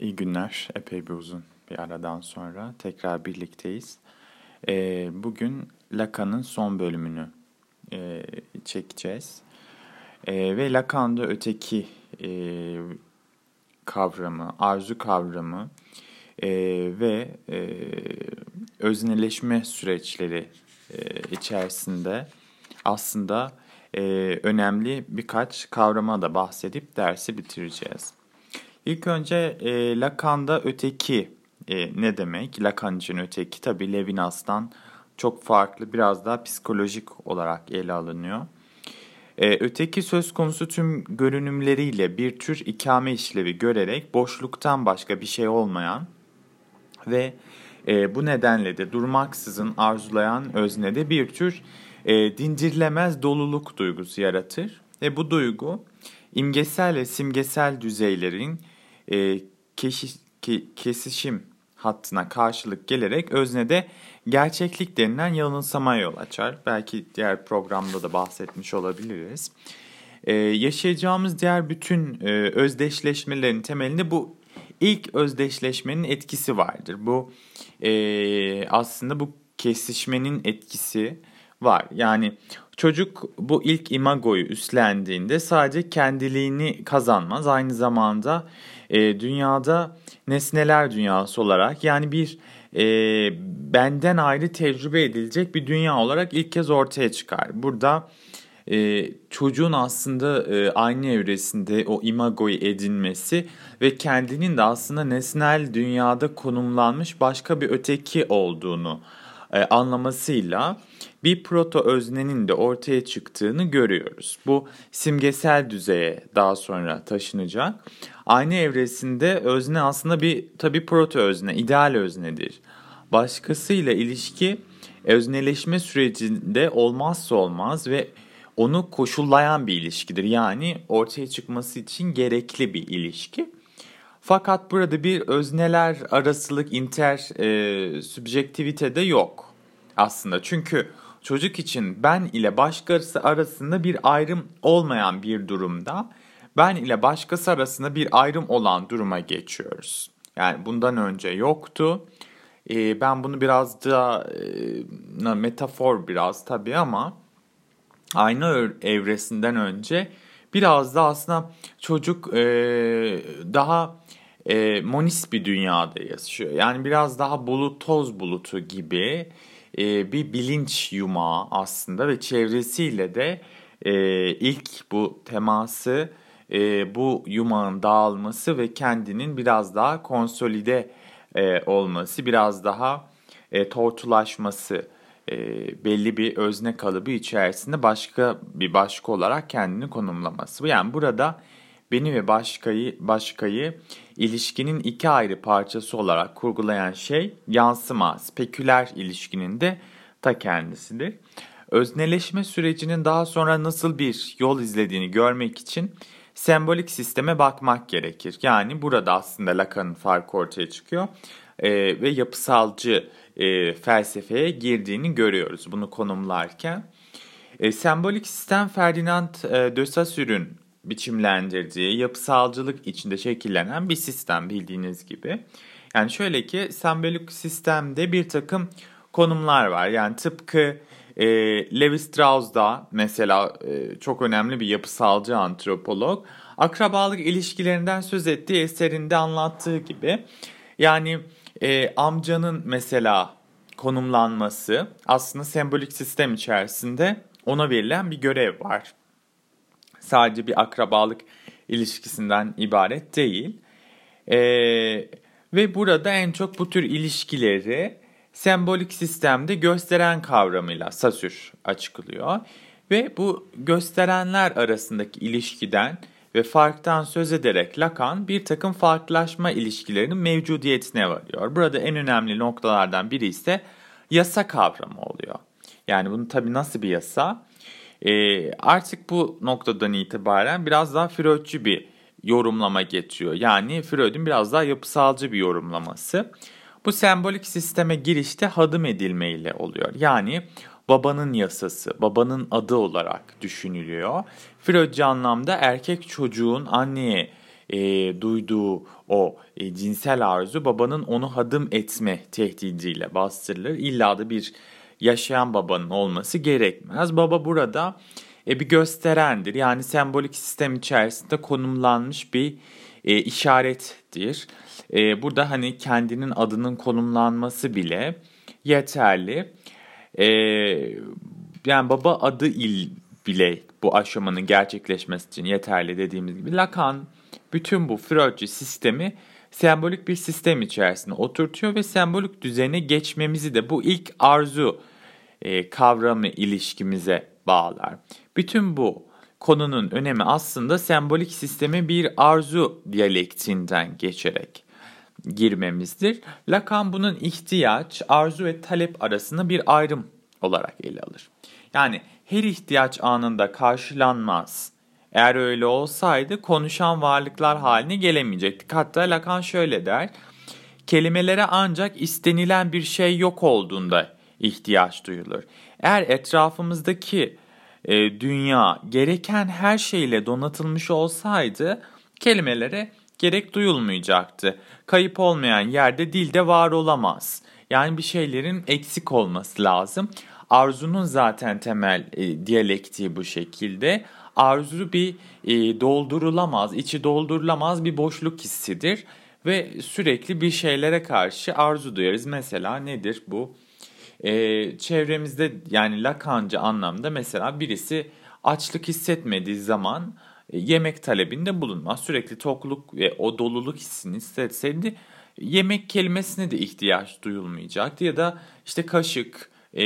İyi günler. Epey bir uzun bir aradan sonra tekrar birlikteyiz. Ee, bugün Lacan'ın son bölümünü e, çekeceğiz. E, ve Lacan'da öteki e, kavramı, arzu kavramı e, ve e, özneleşme süreçleri içerisinde aslında önemli birkaç kavrama da bahsedip dersi bitireceğiz. İlk önce e, Lacan'da öteki e, ne demek? Lacan için öteki tabi Levinas'tan çok farklı biraz daha psikolojik olarak ele alınıyor. E, öteki söz konusu tüm görünümleriyle bir tür ikame işlevi görerek boşluktan başka bir şey olmayan ve e, bu nedenle de durmaksızın arzulayan öznede bir tür e, dindirilemez doluluk duygusu yaratır. Ve bu duygu imgesel ve simgesel düzeylerin e, keşi, ke, kesişim hattına karşılık gelerek öznede gerçeklik denilen yanılsamaya yol açar. Belki diğer programda da bahsetmiş olabiliriz. Ee, yaşayacağımız diğer bütün e, özdeşleşmelerin temelinde bu ilk özdeşleşmenin etkisi vardır. Bu e, aslında bu kesişmenin etkisi var. Yani çocuk bu ilk imagoyu üstlendiğinde sadece kendiliğini kazanmaz. Aynı zamanda e, dünyada nesneler dünyası olarak yani bir e, benden ayrı tecrübe edilecek bir dünya olarak ilk kez ortaya çıkar. Burada e, çocuğun aslında e, aynı evresinde o imagoyu edinmesi ve kendinin de aslında nesnel dünyada konumlanmış başka bir öteki olduğunu e, anlamasıyla bir proto öznenin de ortaya çıktığını görüyoruz. Bu simgesel düzeye daha sonra taşınacak. Aynı evresinde özne aslında bir tabi proto özne, ideal öznedir. Başkasıyla ilişki özneleşme sürecinde olmazsa olmaz ve onu koşullayan bir ilişkidir. Yani ortaya çıkması için gerekli bir ilişki. Fakat burada bir özneler arasılık inter e, subjektivite de yok aslında. Çünkü çocuk için ben ile başkası arasında bir ayrım olmayan bir durumda ben ile başkası arasında bir ayrım olan duruma geçiyoruz. Yani bundan önce yoktu. Ee, ben bunu biraz da e, metafor biraz tabii ama aynı evresinden önce biraz da aslında çocuk e, daha e, monis bir dünyada yaşıyor. Yani biraz daha bulut toz bulutu gibi e, bir bilinç yumağı aslında ve çevresiyle de e, ilk bu teması e, bu yumağın dağılması ve kendinin biraz daha konsolide e, olması, biraz daha e, tortulaşması, e, belli bir özne kalıbı içerisinde başka bir başka olarak kendini konumlaması. Yani burada beni ve başkayı, başkayı ilişkinin iki ayrı parçası olarak kurgulayan şey yansıma, speküler ilişkinin de ta kendisidir. Özneleşme sürecinin daha sonra nasıl bir yol izlediğini görmek için sembolik sisteme bakmak gerekir. Yani burada aslında Lacan'ın farkı ortaya çıkıyor e, ve yapısalcı e, felsefeye girdiğini görüyoruz bunu konumlarken. E, sembolik sistem Ferdinand e, de Saussure'ün biçimlendirdiği yapısalcılık içinde şekillenen bir sistem bildiğiniz gibi. Yani şöyle ki sembolik sistemde bir takım konumlar var. Yani tıpkı e, Levi Strauss da mesela e, çok önemli bir yapısalcı antropolog. Akrabalık ilişkilerinden söz ettiği eserinde anlattığı gibi. Yani e, amcanın mesela konumlanması aslında sembolik sistem içerisinde ona verilen bir görev var. Sadece bir akrabalık ilişkisinden ibaret değil. E, ve burada en çok bu tür ilişkileri sembolik sistemde gösteren kavramıyla Sasür açıklıyor. Ve bu gösterenler arasındaki ilişkiden ve farktan söz ederek Lacan bir takım farklılaşma ilişkilerinin mevcudiyetine varıyor. Burada en önemli noktalardan biri ise yasa kavramı oluyor. Yani bunu tabii nasıl bir yasa? Ee, artık bu noktadan itibaren biraz daha Freudçu bir yorumlama getiriyor. Yani Freud'un biraz daha yapısalcı bir yorumlaması. Bu sembolik sisteme girişte hadım edilmeyle oluyor. Yani babanın yasası, babanın adı olarak düşünülüyor. Freudcu anlamda erkek çocuğun anneye e, duyduğu o e, cinsel arzu babanın onu hadım etme tehdidiyle bastırılır. İlla da bir yaşayan babanın olması gerekmez. Baba burada e, bir gösterendir. Yani sembolik sistem içerisinde konumlanmış bir e, işarettir. E, burada hani kendinin adının konumlanması bile yeterli. E, yani baba adı il bile bu aşamanın gerçekleşmesi için yeterli dediğimiz gibi Lacan bütün bu Freudcu sistemi sembolik bir sistem içerisinde oturtuyor ve sembolik düzene geçmemizi de bu ilk arzu e, kavramı ilişkimize bağlar. Bütün bu konunun önemi aslında sembolik sisteme bir arzu diyalektinden geçerek girmemizdir. Lacan bunun ihtiyaç, arzu ve talep arasında bir ayrım olarak ele alır. Yani her ihtiyaç anında karşılanmaz. Eğer öyle olsaydı konuşan varlıklar haline gelemeyecektik. Hatta Lacan şöyle der, kelimelere ancak istenilen bir şey yok olduğunda ihtiyaç duyulur. Eğer etrafımızdaki e, dünya gereken her şeyle donatılmış olsaydı kelimelere gerek duyulmayacaktı. Kayıp olmayan yerde dilde var olamaz. Yani bir şeylerin eksik olması lazım. Arzunun zaten temel e, diyalektiği bu şekilde. Arzu bir e, doldurulamaz, içi doldurulamaz bir boşluk hissidir. Ve sürekli bir şeylere karşı arzu duyarız. Mesela nedir bu? E, çevremizde yani Lacanca anlamda mesela birisi açlık hissetmediği zaman e, yemek talebinde bulunmaz. Sürekli tokluk ve o doluluk hissini hissetseydi yemek kelimesine de ihtiyaç duyulmayacaktı. Ya da işte kaşık, e,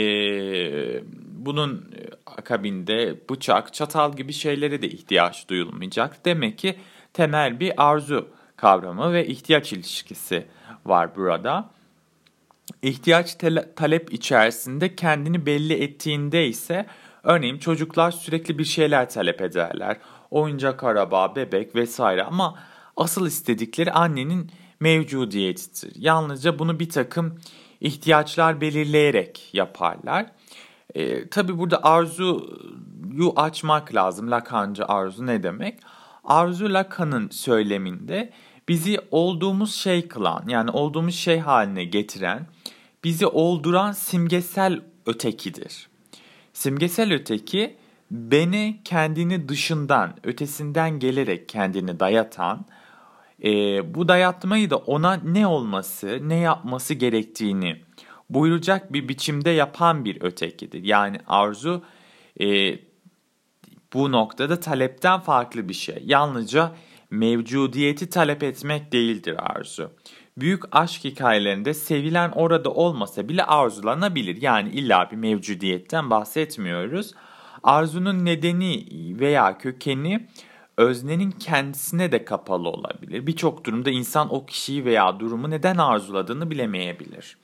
bunun akabinde bıçak, çatal gibi şeylere de ihtiyaç duyulmayacak. Demek ki temel bir arzu kavramı ve ihtiyaç ilişkisi var burada. İhtiyaç talep içerisinde kendini belli ettiğinde ise örneğin çocuklar sürekli bir şeyler talep ederler. Oyuncak araba, bebek vesaire ama asıl istedikleri annenin mevcudiyetidir. Yalnızca bunu bir takım ihtiyaçlar belirleyerek yaparlar. E, tabii burada arzuyu açmak lazım. Lacanca arzu ne demek? Arzu Lacan'ın söyleminde bizi olduğumuz şey kılan yani olduğumuz şey haline getiren, bizi olduran simgesel ötekidir. Simgesel öteki beni kendini dışından, ötesinden gelerek kendini dayatan, e, bu dayatmayı da ona ne olması, ne yapması gerektiğini buyuracak bir biçimde yapan bir ötekidir. Yani arzu e, bu noktada talepten farklı bir şey. Yalnızca mevcudiyeti talep etmek değildir arzu. Büyük aşk hikayelerinde sevilen orada olmasa bile arzulanabilir. Yani illa bir mevcudiyetten bahsetmiyoruz. Arzunun nedeni veya kökeni öznenin kendisine de kapalı olabilir. Birçok durumda insan o kişiyi veya durumu neden arzuladığını bilemeyebilir.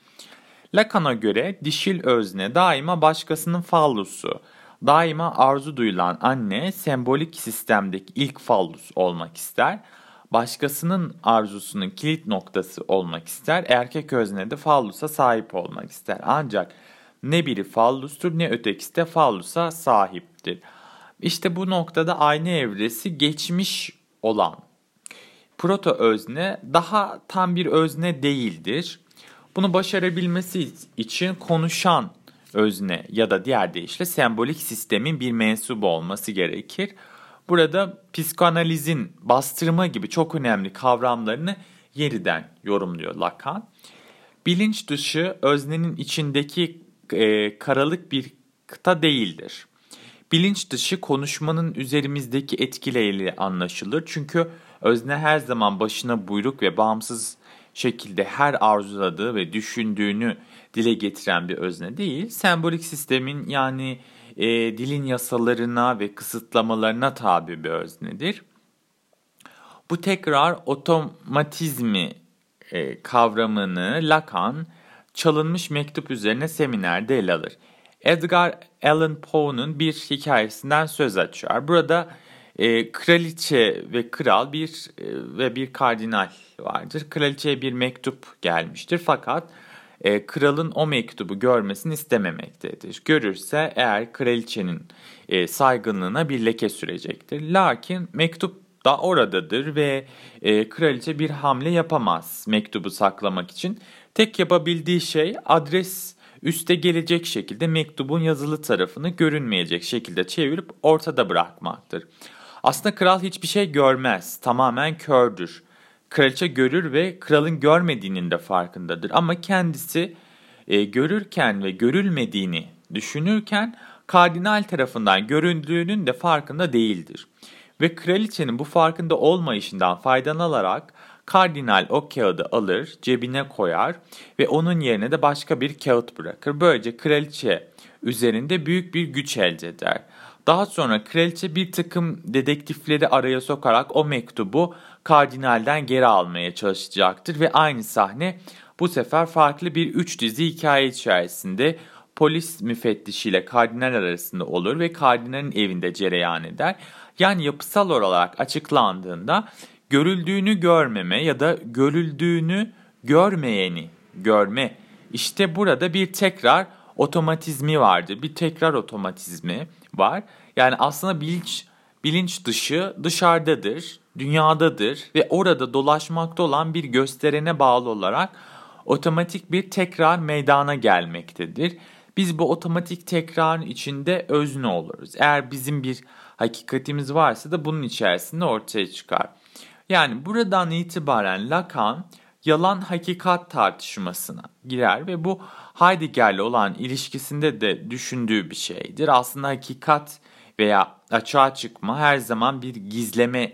Lacan'a göre dişil özne daima başkasının fallusu, daima arzu duyulan anne sembolik sistemdeki ilk fallus olmak ister. Başkasının arzusunun kilit noktası olmak ister. Erkek özne de fallusa sahip olmak ister. Ancak ne biri fallustur ne ötekisi de fallusa sahiptir. İşte bu noktada aynı evresi geçmiş olan proto özne daha tam bir özne değildir. Bunu başarabilmesi için konuşan özne ya da diğer deyişle sembolik sistemin bir mensubu olması gerekir. Burada psikoanalizin bastırma gibi çok önemli kavramlarını yeniden yorumluyor Lacan. Bilinç dışı öznenin içindeki e, karalık bir kıta değildir. Bilinç dışı konuşmanın üzerimizdeki etkileri anlaşılır. Çünkü özne her zaman başına buyruk ve bağımsız şekilde her arzuladığı ve düşündüğünü dile getiren bir özne değil. Sembolik sistemin yani e, dilin yasalarına ve kısıtlamalarına tabi bir öznedir. Bu tekrar otomatizmi e, kavramını Lacan çalınmış mektup üzerine seminerde ele alır. Edgar Allan Poe'nun bir hikayesinden söz açıyor. Burada e, kraliçe ve kral bir e, ve bir kardinal vardır. Kraliçeye bir mektup gelmiştir fakat e, kralın o mektubu görmesini istememektedir. Görürse eğer kraliçenin e, saygınlığına bir leke sürecektir. Lakin mektup da oradadır ve e, kraliçe bir hamle yapamaz mektubu saklamak için. Tek yapabildiği şey adres üste gelecek şekilde mektubun yazılı tarafını görünmeyecek şekilde çevirip ortada bırakmaktır. Aslında kral hiçbir şey görmez, tamamen kördür. Kraliçe görür ve kralın görmediğinin de farkındadır ama kendisi e, görürken ve görülmediğini düşünürken kardinal tarafından göründüğünün de farkında değildir. Ve kraliçenin bu farkında olmayışından faydalanarak kardinal o kağıdı alır, cebine koyar ve onun yerine de başka bir kağıt bırakır. Böylece kraliçe üzerinde büyük bir güç elde eder. Daha sonra kraliçe bir takım dedektifleri araya sokarak o mektubu kardinalden geri almaya çalışacaktır ve aynı sahne bu sefer farklı bir üç dizi hikaye içerisinde polis müfettişiyle kardinal arasında olur ve kardinalin evinde cereyan eder. Yani yapısal olarak açıklandığında görüldüğünü görmeme ya da görüldüğünü görmeyeni görme. İşte burada bir tekrar otomatizmi vardır. Bir tekrar otomatizmi var. Yani aslında bilinç bilinç dışı dışarıdadır, dünyadadır ve orada dolaşmakta olan bir gösterene bağlı olarak otomatik bir tekrar meydana gelmektedir. Biz bu otomatik tekrarın içinde özne oluruz. Eğer bizim bir hakikatimiz varsa da bunun içerisinde ortaya çıkar. Yani buradan itibaren Lacan yalan hakikat tartışmasına girer ve bu Heidegger'le olan ilişkisinde de düşündüğü bir şeydir. Aslında hakikat veya açığa çıkma her zaman bir gizleme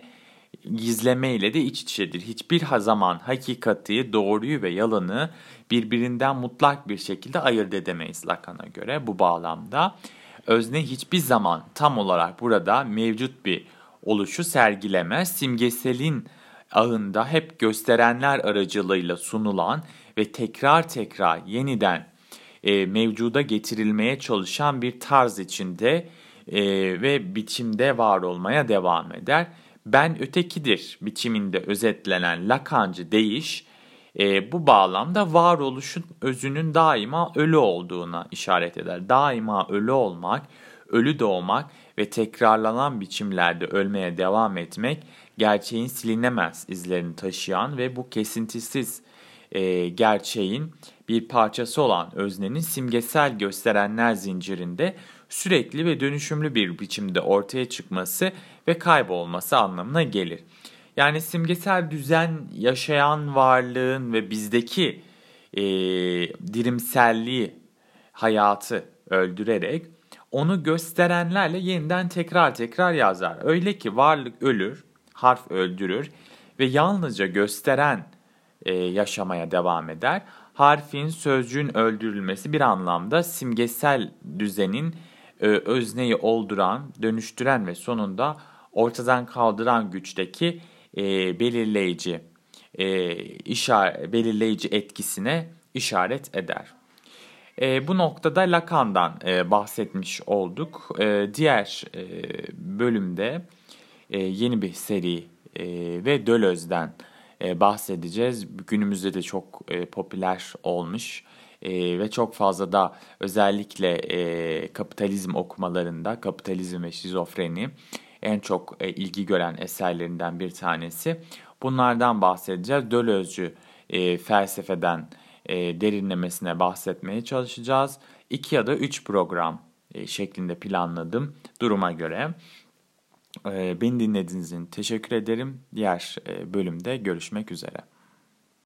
gizleme ile de iç içedir. Hiçbir zaman hakikati, doğruyu ve yalanı birbirinden mutlak bir şekilde ayırt edemeyiz Lacan'a göre bu bağlamda. Özne hiçbir zaman tam olarak burada mevcut bir oluşu sergilemez. Simgeselin ağında hep gösterenler aracılığıyla sunulan ve tekrar tekrar yeniden e, mevcuda getirilmeye çalışan bir tarz içinde e, ve biçimde var olmaya devam eder. Ben ötekidir biçiminde özetlenen Lakancı değiş e, bu bağlamda varoluşun özünün daima ölü olduğuna işaret eder. Daima ölü olmak, ölü doğmak ve tekrarlanan biçimlerde ölmeye devam etmek gerçeğin silinemez izlerini taşıyan ve bu kesintisiz e, gerçeğin bir parçası olan öznenin simgesel gösterenler zincirinde sürekli ve dönüşümlü bir biçimde ortaya çıkması ve kaybolması anlamına gelir. Yani simgesel düzen yaşayan varlığın ve bizdeki e, dirimselliği, hayatı öldürerek onu gösterenlerle yeniden tekrar tekrar yazar. Öyle ki varlık ölür, harf öldürür ve yalnızca gösteren e, yaşamaya devam eder. Harfin, sözcüğün öldürülmesi bir anlamda simgesel düzenin e, özneyi olduran, dönüştüren ve sonunda ortadan kaldıran güçteki e, belirleyici e, işaret, belirleyici etkisine işaret eder. E, bu noktada Lacan'dan e, bahsetmiş olduk. E, diğer e, bölümde e, yeni bir seri e, ve Döloz'den e, bahsedeceğiz. Günümüzde de çok e, popüler olmuş e, ve çok fazla da özellikle e, kapitalizm okumalarında kapitalizm ve şizofreni en çok e, ilgi gören eserlerinden bir tanesi. Bunlardan bahsedeceğiz. Dölozcu e, felsefeden e, derinlemesine bahsetmeye çalışacağız. İki ya da üç program e, şeklinde planladım duruma göre. E, beni dinlediğiniz için teşekkür ederim. Diğer e, bölümde görüşmek üzere.